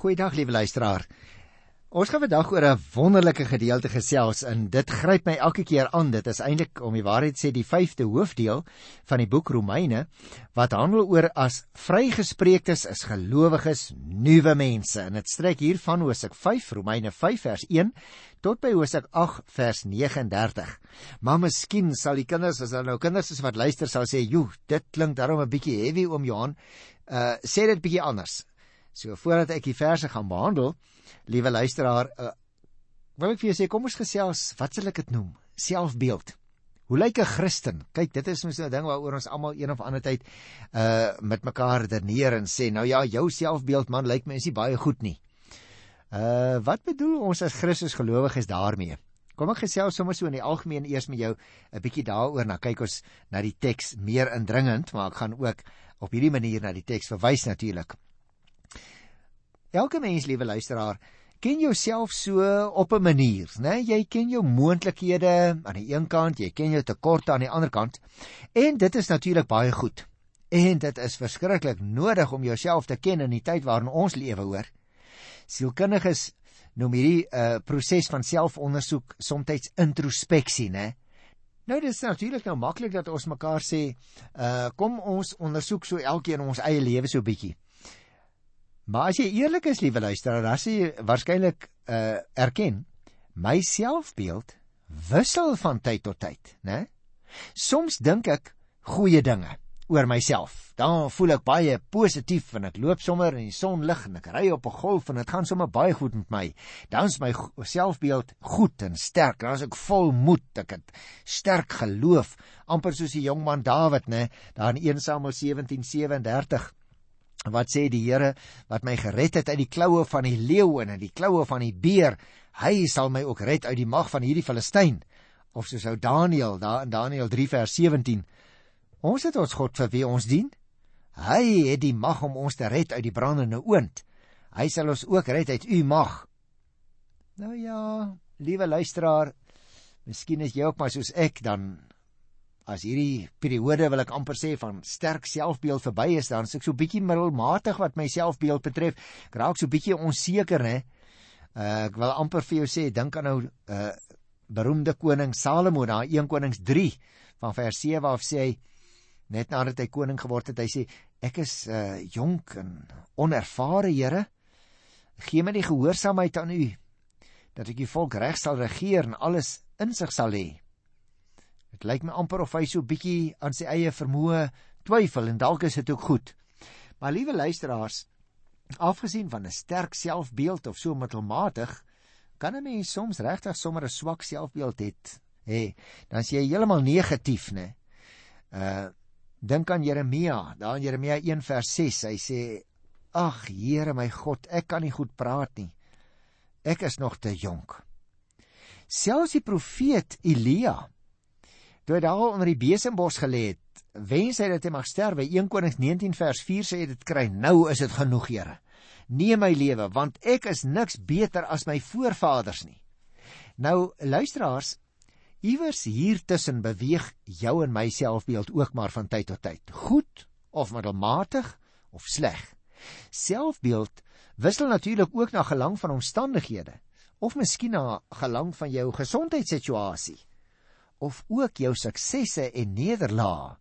Goeiedag liewe luisteraar. Ons gaan vandag oor 'n wonderlike gedeelte gesels en dit gryp my elke keer aan. Dit is eintlik om die waarheid sê die 5de hoofdeel van die boek Romeine wat handel oor as vrygespreektes is gelowiges nuwe mense. En dit strek hier van Hosea 5 Romeine 5 vers 1 tot by Hosea 8 vers 39. Maar miskien sal die kinders as daar nou kinders is wat luister sal sê, "Joe, dit klink daarom 'n bietjie heavy oom Johan." Uh sê dit bietjie anders. So voordat ek die verse gaan behandel, liewe luisteraar, uh, wil ek vir jou sê kom ons gesels, wat sal ek dit noem? Selfbeeld. Hoe lyk 'n Christen? Kyk, dit is mos 'n ding waaroor ons almal een of ander tyd uh met mekaar redeneer en sê, nou ja, jou selfbeeld man lyk my is nie baie goed nie. Uh wat bedoel ons as Christus gelowiges daarmee? Kom ek gesels sommer so in die algemeen eers met jou 'n bietjie daaroor, nou kyk ons na die teks meer indringend, maar ek gaan ook op hierdie manier na die teks verwys natuurlik. Elke mens, liewe luisteraar, ken jouself so op 'n manier, né? Jy ken jou moontlikhede aan die een kant, jy ken jou tekorte aan die ander kant. En dit is natuurlik baie goed. En dit is verskriklik nodig om jouself te ken in die tyd waarin ons lewe, hoor. Sielkundiges noem hierdie 'n uh, proses van selfondersoek soms introspeksie, né? Nou dis natuurlik nou maklik dat ons mekaar sê, uh kom ons ondersoek so elkeen ons eie lewe so bietjie. Maar as jy eerlik is, liewe luisteraar, dan sê jy waarskynlik uh erken my selfbeeld wissel van tyd tot tyd, né? Soms dink ek goeie dinge oor myself. Dan voel ek baie positief en ek loop sommer in die son lig en ek ry op 'n golf en dit gaan sommer baie goed met my. Dan is my selfbeeld goed en sterk. Dan is ek vol moed. Ek het sterk geloof, amper soos die jong man Dawid, né? Daar in 1 Samuel 17:37 wat sê die Here wat my gered het uit die kloue van die leeu en uit die kloue van die beer, hy sal my ook red uit die mag van hierdie Filistyn. Of soos ou Daniël daar in Daniël 3 vers 17. Ons het ons God vir wie ons dien. Hy het die mag om ons te red uit die brandende oond. Hy sal ons ook red uit u mag. Nou ja, liewe luisteraar, miskien is jy ook maar soos ek dan as hierdie periode wil ek amper sê van sterk selfbeeld verby is dan ek so bietjie middelmatig wat my selfbeeld betref. Ek raak so bietjie onseker hè. Uh, ek wil amper vir jou sê dink aan nou uh, beroemde koning Salomo na 1 Konings 3 van vers 7 af sê hy net nadat hy koning geword het hy sê ek is uh, jonk en onervare Here. Gee my die gehoorsaamheid aan u dat ek die volk reg sal regeer en alles in sig sal hê Dit lyk my amper of hy so bietjie aan sy eie vermoë twyfel en dalk is dit ook goed. Maar liewe luisteraars, afgesien van 'n sterk selfbeeld of so middelmatig, kan 'n mens soms regtig sommer 'n swak selfbeeld hê. Hé, dan is jy heeltemal negatief, né? Uh dink aan Jeremia, daar in Jeremia 1 vers 6, hy sê: "Ag Here my God, ek kan nie goed praat nie. Ek is nog te jonk." Selfs die profeet Elia toe hy daar onder die besembos gelê het, wens hy dat hy mag sterwe. 1 Konings 19 vers 4 sê dit kry. Nou is dit genoeg, Here. Neem my lewe, want ek is niks beter as my voorvaders nie. Nou luisteraars, iewers hier tussen beweeg jou en my selfbeeld ook maar van tyd tot tyd. Goed of middelmatig of sleg. Selfbeeld wissel natuurlik ook na gelang van omstandighede of miskien na gelang van jou gesondheidssituasie of ook jou suksesse en nederlae.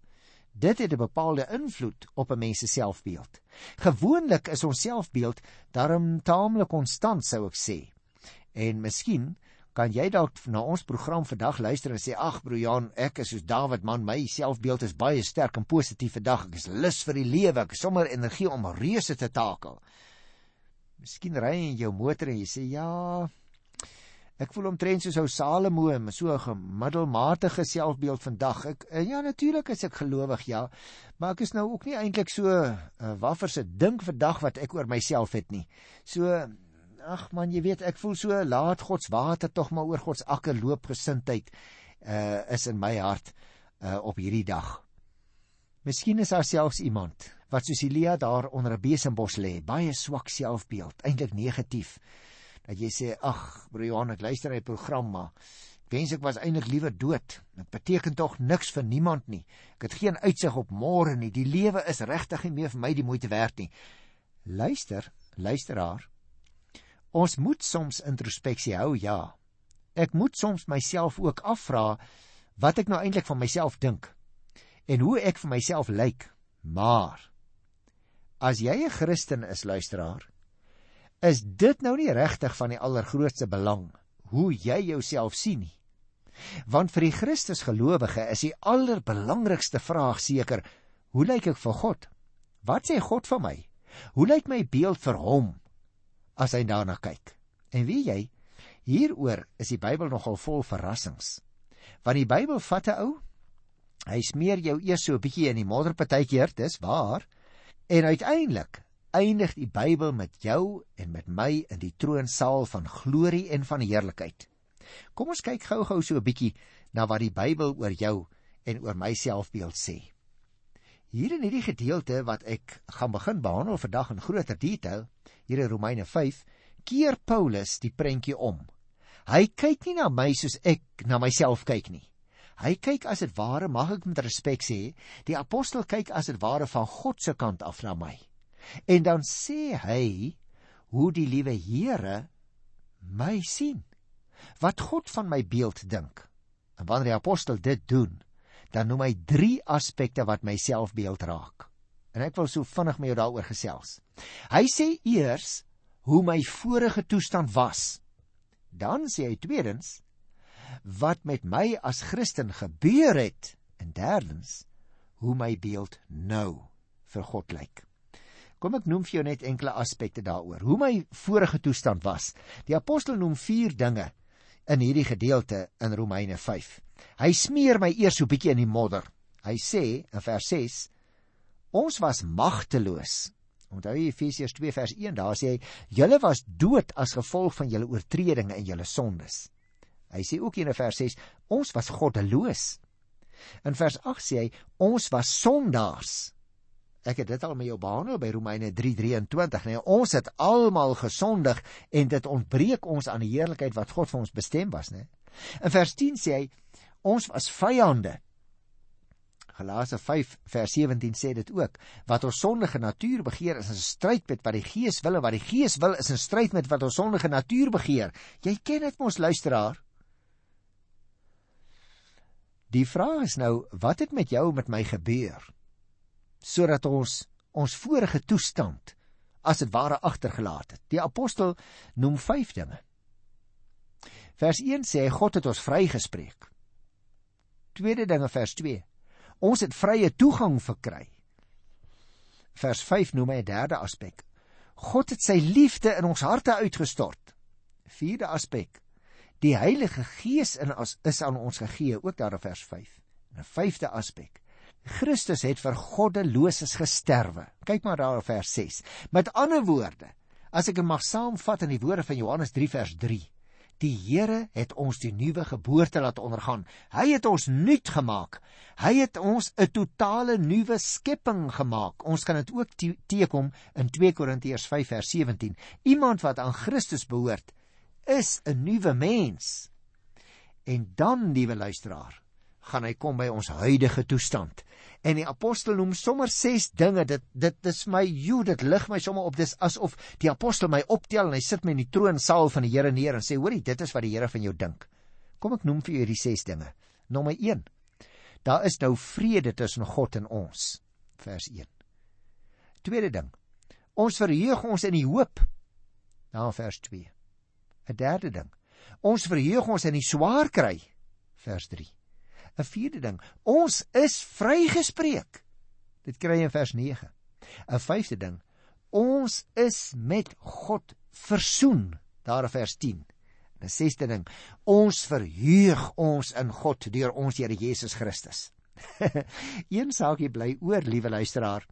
Dit het 'n bepaalde invloed op 'n mens se selfbeeld. Gewoonlik is ons selfbeeld daarom taamlik konstant, sou ek sê. En miskien kan jy dalk na ons program vandag luister en sê ag broer Jan, ek is soos Dawid man, my selfbeeld is baie sterk en positief vandag. Ek is lus vir die lewe, ek het sommer energie om reuse te takel. Miskien ry jy in jou motor en jy sê ja, Ek voel omtrent soos ou Salomo, so 'n gemiddelmatige selfbeeld vandag. Ek eh, ja natuurlik is ek gelowig, ja, maar ek is nou ook nie eintlik so 'n uh, waffer se dink vandag wat ek oor myself het nie. So ag man, jy weet, ek voel so laat God se water tog maar oor God se akker loop gesindheid uh is in my hart uh op hierdie dag. Miskien is daar selfs iemand wat soos Elia daar onder 'n besembos lê, baie swak selfbeeld, eintlik negatief dat jy sê ag broer Johan ek luister hy program maar wens ek was eintlik liewer dood dit beteken tog niks vir niemand nie ek het geen uitsig op môre nie die lewe is regtig nie meer vir my die moeite werd nie luister luisteraar Ons moet soms introspeksie hou, ja. Ek moet soms myself ook afvra wat ek nou eintlik van myself dink en hoe ek vir myself lyk. Maar as jy 'n Christen is, luisteraar, is dit nou nie regtig van die allergrootste belang hoe jy jouself sien nie. Want vir die Christusgelowige is die allerbelangrikste vraag seker, hoe lyk ek vir God? Wat sê God van my? Hoe lyk my beeld vir hom as hy daarna kyk? En wie jy, hieroor is die Bybel nogal vol verrassings. Want die Bybel vat 'n ou, hy smeer jou eers so 'n bietjie in die modder partykeer, dis waar, en uiteindelik eindig die Bybel met jou en met my in die troonsaal van glorie en van heerlikheid. Kom ons kyk gou-gou so 'n bietjie na wat die Bybel oor jou en oor myself beeld sê. Hier in hierdie gedeelte wat ek gaan begin behandel vandag in groter detail, hier in Romeine 5, keer Paulus die prentjie om. Hy kyk nie na my soos ek na myself kyk nie. Hy kyk as dit ware, mag ek met respek sê, die apostel kyk as dit ware van God se kant af na my. En dan sê hy hoe die liewe Here my sien. Wat God van my beeld dink. En wanneer die apostel dit doen, dan noem hy drie aspekte wat my selfbeeld raak. En ek wil so vinnig met jou daaroor gesels. Hy sê eers hoe my vorige toestand was. Dan sê hy tweedens wat met my as Christen gebeur het en derdens hoe my beeld nou vir God lyk. Kom ek noem vir jou net enkele aspekte daaroor. Hoe my vorige toestand was. Die apostel noem 4 dinge in hierdie gedeelte in Romeine 5. Hy smeer my eers so bietjie in die modder. Hy sê in vers 6: Ons was magteloos. Onthou Efesiërs 2 vers 1, daar sê hy: Julle was dood as gevolg van julle oortredinge en julle sondes. Hy sê ook in vers 6: Ons was goddeloos. In vers 8 sê hy: Ons was sondaars. Ek het dit al met jou behandel by Romeine 3:23. Nee, ons het almal gesondig en dit ontbreek ons aan die heerlikheid wat God vir ons bestem was, né? In vers 10 sê hy ons was vyande. Galasië 5 vers 17 sê dit ook. Wat ons sondige natuur begeer is 'n stryd met wat die Gees wil en wat die Gees wil is 'n stryd met wat ons sondige natuur begeer. Jy ken dit mos luisteraar. Die vraag is nou, wat het met jou met my gebeur? Sodat ons ons vorige toestand as dit ware agtergelaat het. Die apostel noem 5 dinge. Vers 1 sê God het ons vrygespreek. Tweede dinge vers 2. Ons het vrye toegang verkry. Vers 5 noem hy 'n derde aspek. God het sy liefde in ons harte uitgestort. Vierde aspek. Die Heilige Gees in ons is aan ons gegee, ook daar in vers 5. 'n Vyfde aspek. Christus het vir goddeloses gesterwe. Kyk maar daar op vers 6. Met ander woorde, as ek dit mag saamvat in die woorde van Johannes 3 vers 3. Die Here het ons die nuwe geboorte laat ondergaan. Hy het ons nuut gemaak. Hy het ons 'n totale nuwe skepping gemaak. Ons kan dit ook teekom in 2 Korintiërs 5 vers 17. Iemand wat aan Christus behoort, is 'n nuwe mens. En dan, liewe luisteraar, gaan hy kom by ons huidige toestand. En die apostel noem sommer 6 dinge. Dit dit is my jo, dit lig my sommer op. Dis asof die apostel my optel en hy sit my in die troonsaal van die Here neer en sê: "Hoorie, dit is wat die Here van jou dink." Kom ek noem vir jou hierdie 6 dinge. Nommer 1. Daar is nou vrede tussen God en ons. Vers 1. Tweede ding. Ons verheug ons in die hoop. Daar vers 2. 'n Derde ding. Ons verheug ons in die swaar kry. Vers 3. 'n vierde ding. Ons is vrygespreek. Dit kry jy in vers 9. 'n vyfde ding. Ons is met God versoen. Daar in vers 10. 'n sesde ding. Ons verheug ons in God deur ons Here Jesus Christus. Een saakie bly oor, liewe luisteraar.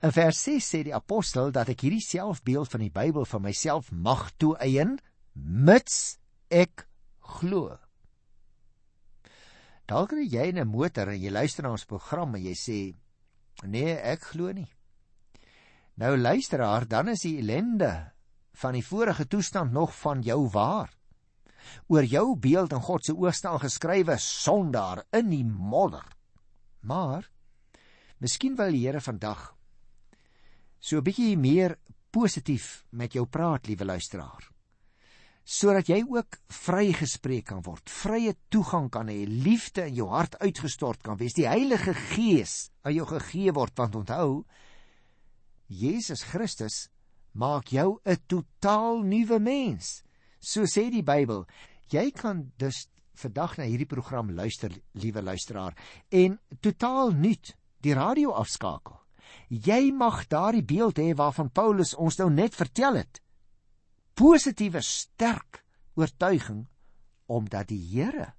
In vers 6 sê die apostel dat ek hierdie selfbeeld van die Bybel vir myself mag toeëien mits ek glo. Dalk ry jy in 'n motor en jy luister na ons program en jy sê nee, ek glo nie. Nou luisteraar, dan is die ellende van die vorige toestand nog van jou waar. Oor jou beeld in God se staan geskrywe sondaar in die modder. Maar miskien wil die Here vandag so 'n bietjie meer positief met jou praat, liewe luisteraar. Sodat jy ook vrygespreek kan word, vrye toegang kan hê, liefde in jou hart uitgestort kan wees, die Heilige Gees aan jou gegee word, want onthou, Jesus Christus maak jou 'n totaal nuwe mens. So sê die Bybel. Jy kan dus vandag na hierdie program luister, liewe luisteraar, en totaal nuut die radio afskakel. Jy mag daardie beeld hê waarvan Paulus ons nou net vertel het. Positiewe sterk oortuiging omdat die Here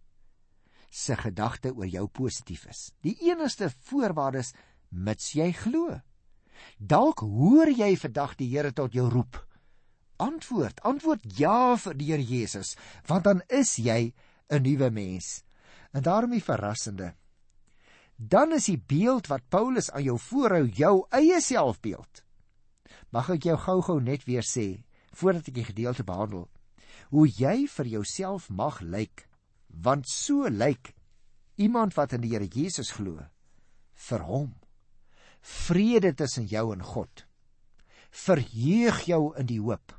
se gedagte oor jou positief is. Die enigste voorwaarde is mits jy glo. Dalk hoor jy vandag die Here tot jou roep. Antwoord, antwoord ja vir die Here Jesus, want dan is jy 'n nuwe mens. En daarom die verrassende. Dan is die beeld wat Paulus aan jou voorhou jou eie selfbeeld. Mag ek jou gou-gou net weer sê voordat ek die gedeelte behandel hoe jy vir jouself mag lyk, want so lyk iemand wat in die Here Jesus glo vir hom vrede tussen jou en God. Verheug jou in die hoop.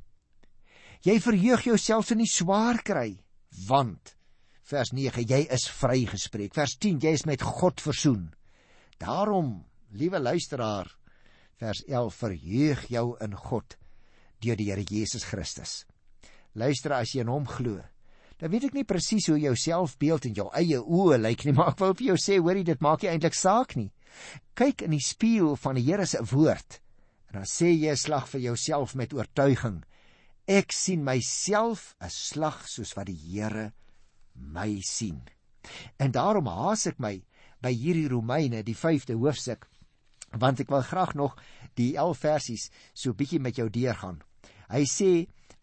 Jy verheug jouself in die swaar kry, want vers 9 jy is vrygespreek. Vers 10 jy is met God versoen. Daarom, liewe luisteraar, vers 11 verheug jou in God deur die Here Jesus Christus. Luister as jy in hom glo. Dan weet ek nie presies hoe jou selfbeeld en jou eie oë lyk nie, maar ek wil vir jou sê, hoorie, dit maak nie eintlik saak nie. Kyk in die spieël van die Here se woord en dan sê jy 'n slag vir jouself met oortuiging. Ek sien myself 'n slag soos wat die Here my sien. En daarom haas ek my by hierdie Romeine, die 5de hoofstuk, want ek wil graag nog die 11 versies so bietjie met jou deurgaan. Hy sê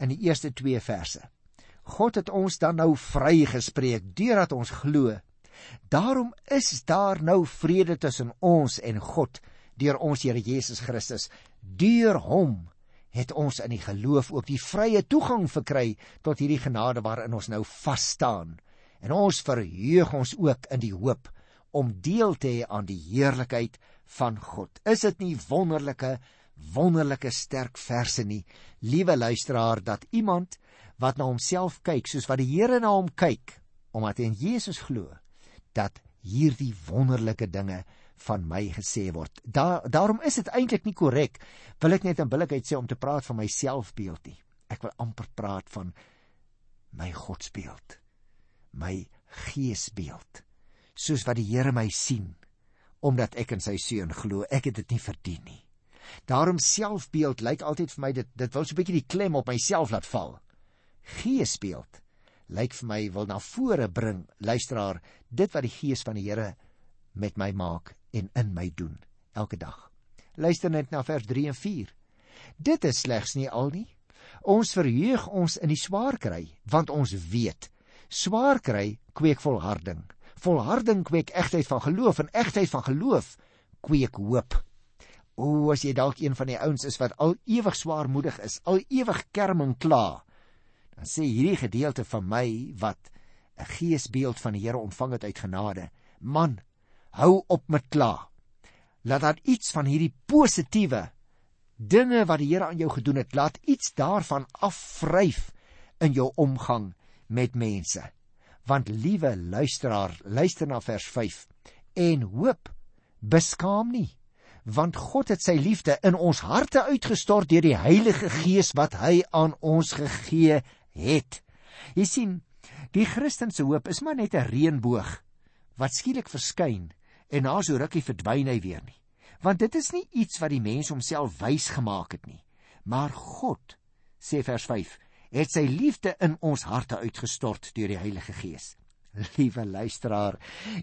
in die eerste 2 verse: God het ons dan nou vrygespreek deurdat ons glo Daarom is daar nou vrede tussen ons en God deur ons Here Jesus Christus. Deur hom het ons in die geloof ook die vrye toegang verkry tot hierdie genade waarin ons nou vas staan. En ons verheug ons ook in die hoop om deel te hê aan die heerlikheid van God. Is dit nie wonderlike wonderlike sterk verse nie, liewe luisteraar, dat iemand wat na homself kyk soos wat die Here na hom kyk, omdat hy in Jesus glo, dat hierdie wonderlike dinge van my gesê word. Da, daarom is dit eintlik nie korrek wil ek net in billikheid sê om te praat van my selfbeeld nie. Ek wil amper praat van my godsbeeld. My geesbeeld. Soos wat die Here my sien omdat ek in sy seun glo. Ek het dit nie verdien nie. Daarom selfbeeld lyk altyd vir my dit dit wil so 'n bietjie die klem op myself laat val. Geesbeeld lyk vir my wil na vore bring luisteraar dit wat die gees van die Here met my maak en in my doen elke dag. Luister net na vers 3 en 4. Dit is slegs nie al nie. Ons verheug ons in die swaar kry want ons weet swaar kry kweek volharding. Volharding kweek egtheid van geloof en egtheid van geloof kweek hoop. O, as jy dalk een van die ouens is wat al ewig swaarmoedig is, al ewig kerm en kla, dan sê hierdie gedeelte van my wat 'n geesbeeld van die Here ontvang het uit genade. Man, hou op met kla. Laat dan iets van hierdie positiewe dinge wat die Here aan jou gedoen het, laat iets daarvan afvryf in jou omgang met mense. Want liewe luisteraar, luister na vers 5 en hoop beskaam nie want God het sy liefde in ons harte uitgestort deur die Heilige Gees wat hy aan ons gegee het. Jy sien, die Christen se hoop is maar net 'n reënboog wat skielik verskyn en na so rukkie verdwyn hy weer nie. Want dit is nie iets wat die mens homself wys gemaak het nie, maar God, sê vers 5, het sy liefde in ons harte uitgestort deur die Heilige Gees. Liewe luisteraar,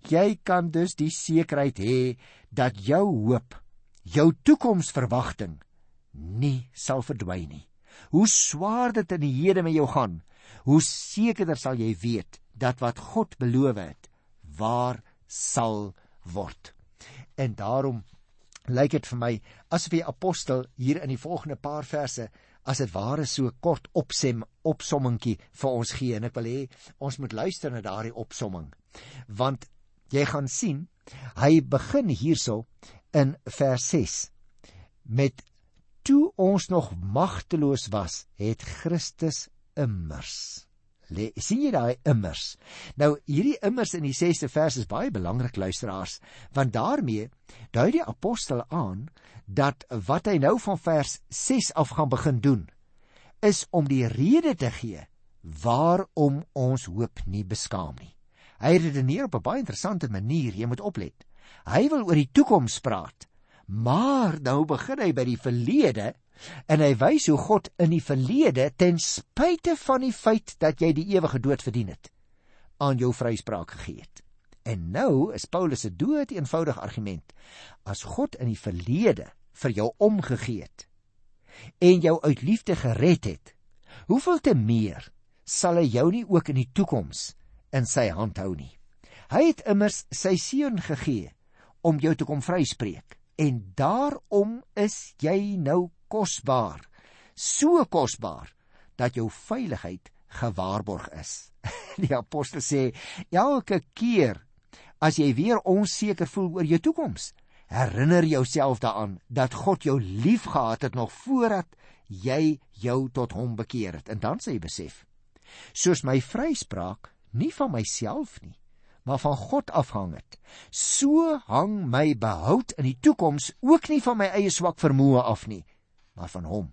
jy kan dus die sekerheid hê dat jou hoop, jou toekomsverwagting nie sal verdwyn nie. Hoe swaar dit in die hede met jou gaan, hoe sekerder sal jy weet dat wat God beloof het, waar sal word. En daarom lyk dit vir my asof die apostel hier in die volgende paar verse as dit ware so kort opsem opsommingkie vir ons gee en ek wil hê ons moet luister na daardie opsomming. Want jy gaan sien, hy begin hierso in vers 6 met toe ons nog magteloos was, het Christus immers. Le, sien jy daai immers? Nou hierdie immers in die 6ste vers is baie belangrik luisteraars, want daarmee dui die apostel aan dat wat hy nou van vers 6 af gaan begin doen, is om die rede te gee waarom ons hoop nie beskaam nie. Hy redeneer op 'n baie interessante manier, jy moet oplet. Hy wil oor die toekoms praat, maar nou begin hy by die verlede en hy wys hoe God in die verlede ten spyte van die feit dat jy die ewige dood verdien het, aan jou vryspraak gegee het. En nou is Paulus se dood eenvoudig argument. As God in die verlede vir jou omgegee het en jou uit liefde gered het, hoeveel te meer sal hy jou nie ook in die toekoms in sy hand hou nie. Hy het immers sy seun gegee om jou te kom vryspreek en daarom is jy nou kosbaar. So kosbaar dat jou veiligheid gewaarborg is. Die apostel sê elke keer as jy weer onseker voel oor jou toekoms, herinner jouself daaraan dat God jou liefgehad het nog voordat jy jou tot hom bekeer het. En dan sê jy besef, soos my vryspraak nie van myself nie, maar van God afhang het. So hang my behoud in die toekoms ook nie van my eie swak vermoë af nie, maar van hom.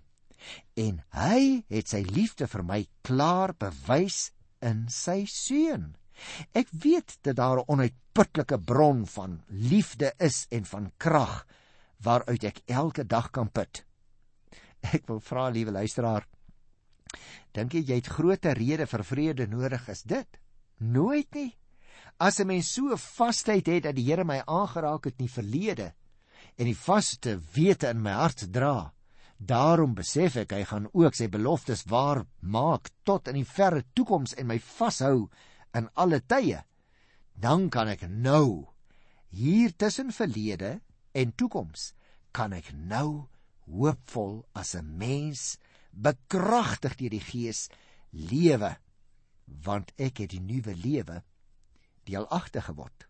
En hy het sy liefde vir my klaar bewys in sy seun. Ek weet dat daar 'n onuitputlike bron van liefde is en van krag waaruit ek elke dag kan put. Ek wil vra liewe luisteraar, dink jy jy het groter rede vir vrede nodig as dit? Nooit nie. As 'n mens so vasheid het dat die Here my aangeraak het in die verlede en die vaste wete in my hart dra, daarom besef ek hy gaan ook sy beloftes waar maak tot in die verre toekoms en my vashou in alle tye, dan kan ek nou hier tussen verlede en toekoms kan ek nou hoopvol as 'n mens bekragtig deur die Gees lewe want ek het die nuwe lewe deelagtig geword.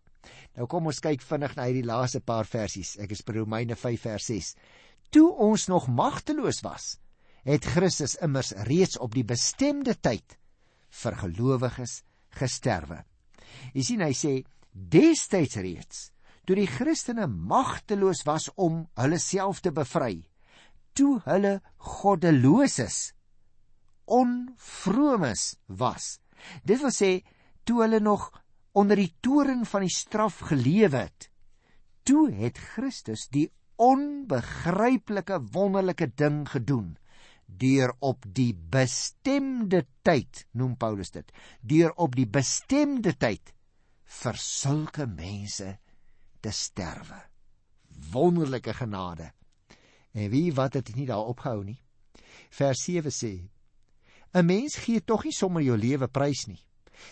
Nou kom ons kyk vinnig na hierdie laaste paar versies. Ek is by Romeine 5 vers 6. Toe ons nog magteloos was, het Christus immers reeds op die bestemde tyd vir gelowiges gesterwe. Jy sien hy sê destyds reeds toe die Christene magteloos was om hulle self te bevry, toe hulle goddeloses onvromes was. Dit wil sê toe hulle nog onder die toren van die straf gelewe het, toe het Christus die onbegryplike wonderlike ding gedoen. Deur op die bestemde tyd noem Paulus dit deur op die bestemde tyd vir sulke mense te sterwe. Wonderlike genade. En wie wat het nie daar opgehou nie? Vers 7 sê 'n mens gee tog nie sommer jou lewe prys nie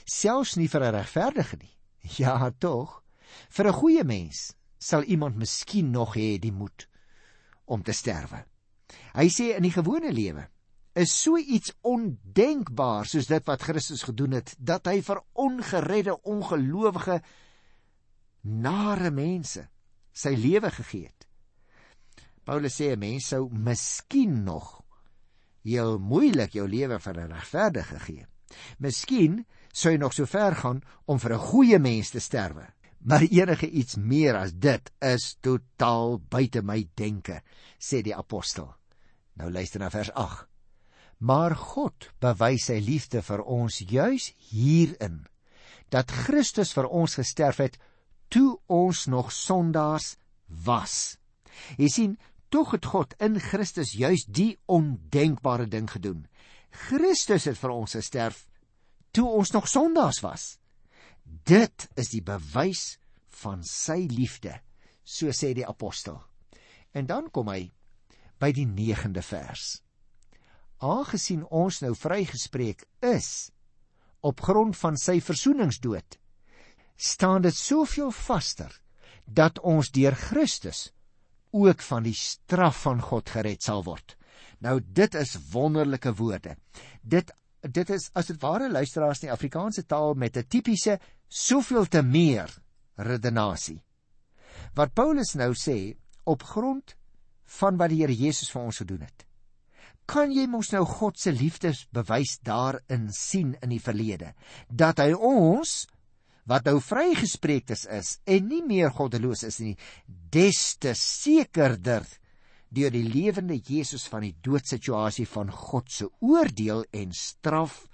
selfs nie vir 'n regverdige nie ja tog vir 'n goeie mens sal iemand miskien nog hê die moed om te sterwe Hy sê in die gewone lewe is so iets ondenkbaar soos dit wat Christus gedoen het dat hy vir ongeredde ongelowige nare mense sy lewe gegee het. Paulus sê 'n mens sou miskien nog heel moeilik jou lewe vir 'n regverdige gee. Miskien sou jy nog so ver gaan om vir 'n goeie mens te sterwe. Maar enige iets meer as dit is totaal buite my denke, sê die apostel. Nou luister na vers 8. Maar God bewys sy liefde vir ons juis hierin dat Christus vir ons gesterf het toe ons nog sondaars was. Jy sien, tog het God in Christus juis die ondenkbare ding gedoen. Christus het vir ons gesterf toe ons nog sondaars was. Dit is die bewys van sy liefde, so sê die apostel. En dan kom hy by die 9de vers. Aangesien ons nou vrygespreek is op grond van sy versoeningsdood, staan dit soveel vaster dat ons deur Christus ook van die straf van God gered sal word. Nou dit is wonderlike woorde. Dit dit is as dit ware luisteraars in die Afrikaanse taal met 'n tipiese soveel te meer redenasie. Wat Paulus nou sê op grond van wat die Here Jesus vir ons gedoen het. Kan jy mos nou God se liefdesbewys daarin sien in die verlede dat hy ons wat nou vrygespreek is en nie meer goddeloos is nie, des te sekerder deur die lewende Jesus van die doodsituasie van God se oordeel en straf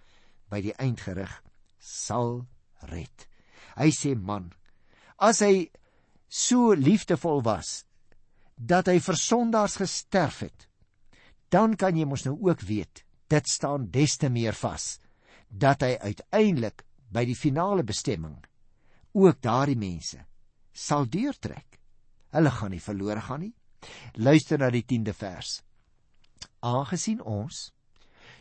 by die eindgerig sal red. Hy sê man, as hy so liefdevol was dat hy vir sondaars gesterf het, dan kan jy mos nou ook weet, dit staan des te meer vas dat hy uiteindelik by die finale bestemming ook daardie mense sal deurtrek. Hulle gaan nie verlore gaan nie. Luister na die 10de vers. Aangesien ons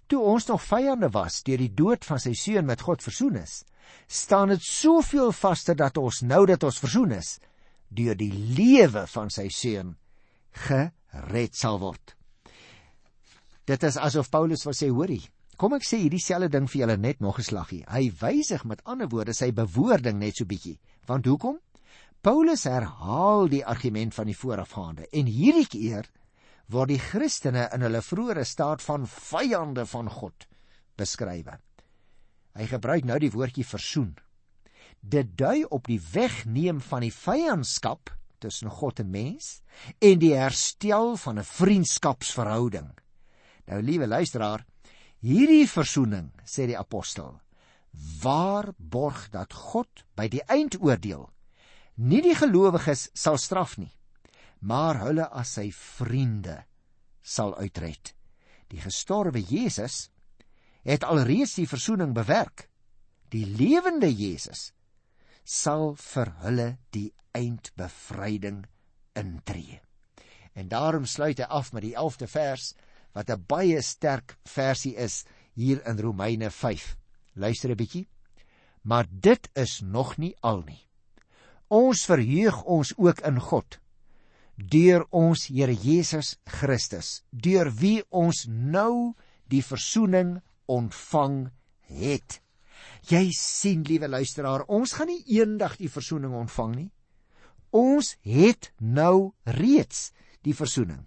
toe ons nog vyande was deur die dood van sy seun met God versoen is, staan dit soveel vaster dat ons nou dat ons versoen is deur die lewe van sy seun gered sal word. Dit is asof Paulus wil sê, hoorie, kom ek sê hierdie selfde ding vir julle net nog 'n slaggie. Hy wysig met ander woorde sy bewoording net so bietjie. Want hoekom? Paulus herhaal die argument van die voorafgaande en hierdie keer word die Christene in hulle vroeëre staat van vyande van God beskryf. Hy gebruik nou die woordjie versoen. Dit dui op die wegneem van die vyandskap tussen God en mens en die herstel van 'n vriendskapsverhouding. Nou liewe luisteraar, hierdie versoening, sê die apostel, waarborg dat God by die eindoordeel nie die gelowiges sal straf nie, maar hulle as sy vriende sal uitred. Die gestorwe Jesus het alreeds die versoening bewerk. Die lewende Jesus sal vir hulle die eindbevryding intree. En daarom sluit hy af met die 11de vers wat 'n baie sterk versie is hier in Romeine 5. Luister 'n bietjie. Maar dit is nog nie al nie. Ons verheug ons ook in God deur ons Here Jesus Christus, deur wie ons nou die verzoening ontvang het. Jy sien, liewe luisteraar, ons gaan nie eendag die verzoening ontvang nie. Ons het nou reeds die verzoening.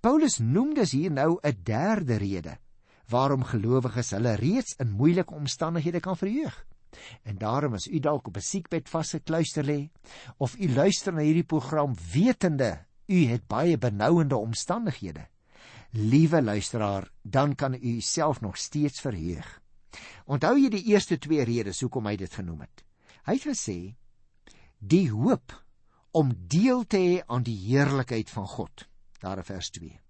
Paulus noem dus hier nou 'n derde rede waarom gelowiges hulle reeds in moeilike omstandighede kan verheug. En daarom as u dalk op 'n siekbed vasgekluister lê of u luister na hierdie program wetende u het baie benouende omstandighede. Liewe luisteraar, dan kan u self nog steeds verheug. Onthou jy die eerste twee redes hoekom hy dit genoem het? Hy het gesê die hoop om deel te hê aan die heerlikheid van God. Daar in vers 2.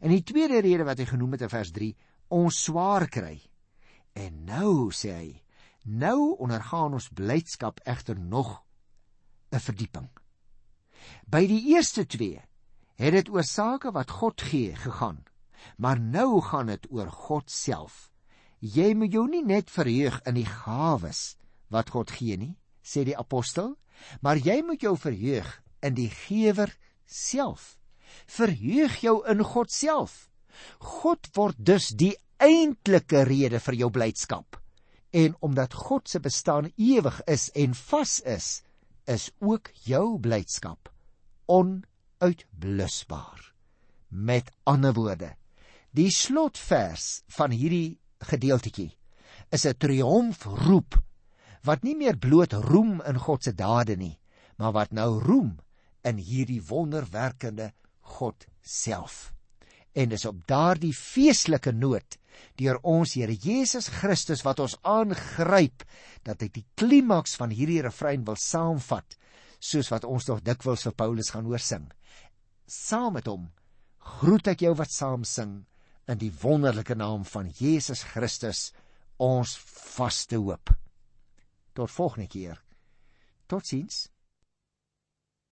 En die tweede rede wat hy genoem het in vers 3, ons swaar kry. En nou sê hy, nou ondergaan ons blydskap egter nog 'n verdieping. By die eerste twee het dit oor sake wat God gee gegaan, maar nou gaan dit oor God self. Jy moet jou nie net verheug in die gawes wat God gee nie, sê die apostel, maar jy moet jou verheug in die gewer self. Verheug jou in God self. God word dus die eintlike rede vir jou blydskap. En omdat God se bestaan ewig is en vas is, is ook jou blydskap onuitblusbaar. Met ander woorde, die slotvers van hierdie gedeeltetjie is 'n triomfroep wat nie meer bloot roem in God se dade nie, maar wat nou roem in hierdie wonderwerkende God self. En dis op daardie feestelike noot deur ons Here Jesus Christus wat ons aangryp dat hy die klimaks van hierdie refrein wil saamvat soos wat ons tog dikwels vir Paulus gaan hoor sing. Saam met hom groet ek jou wat saam sing in die wonderlike naam van Jesus Christus ons vaste hoop. Tot volgende keer. Totsiens.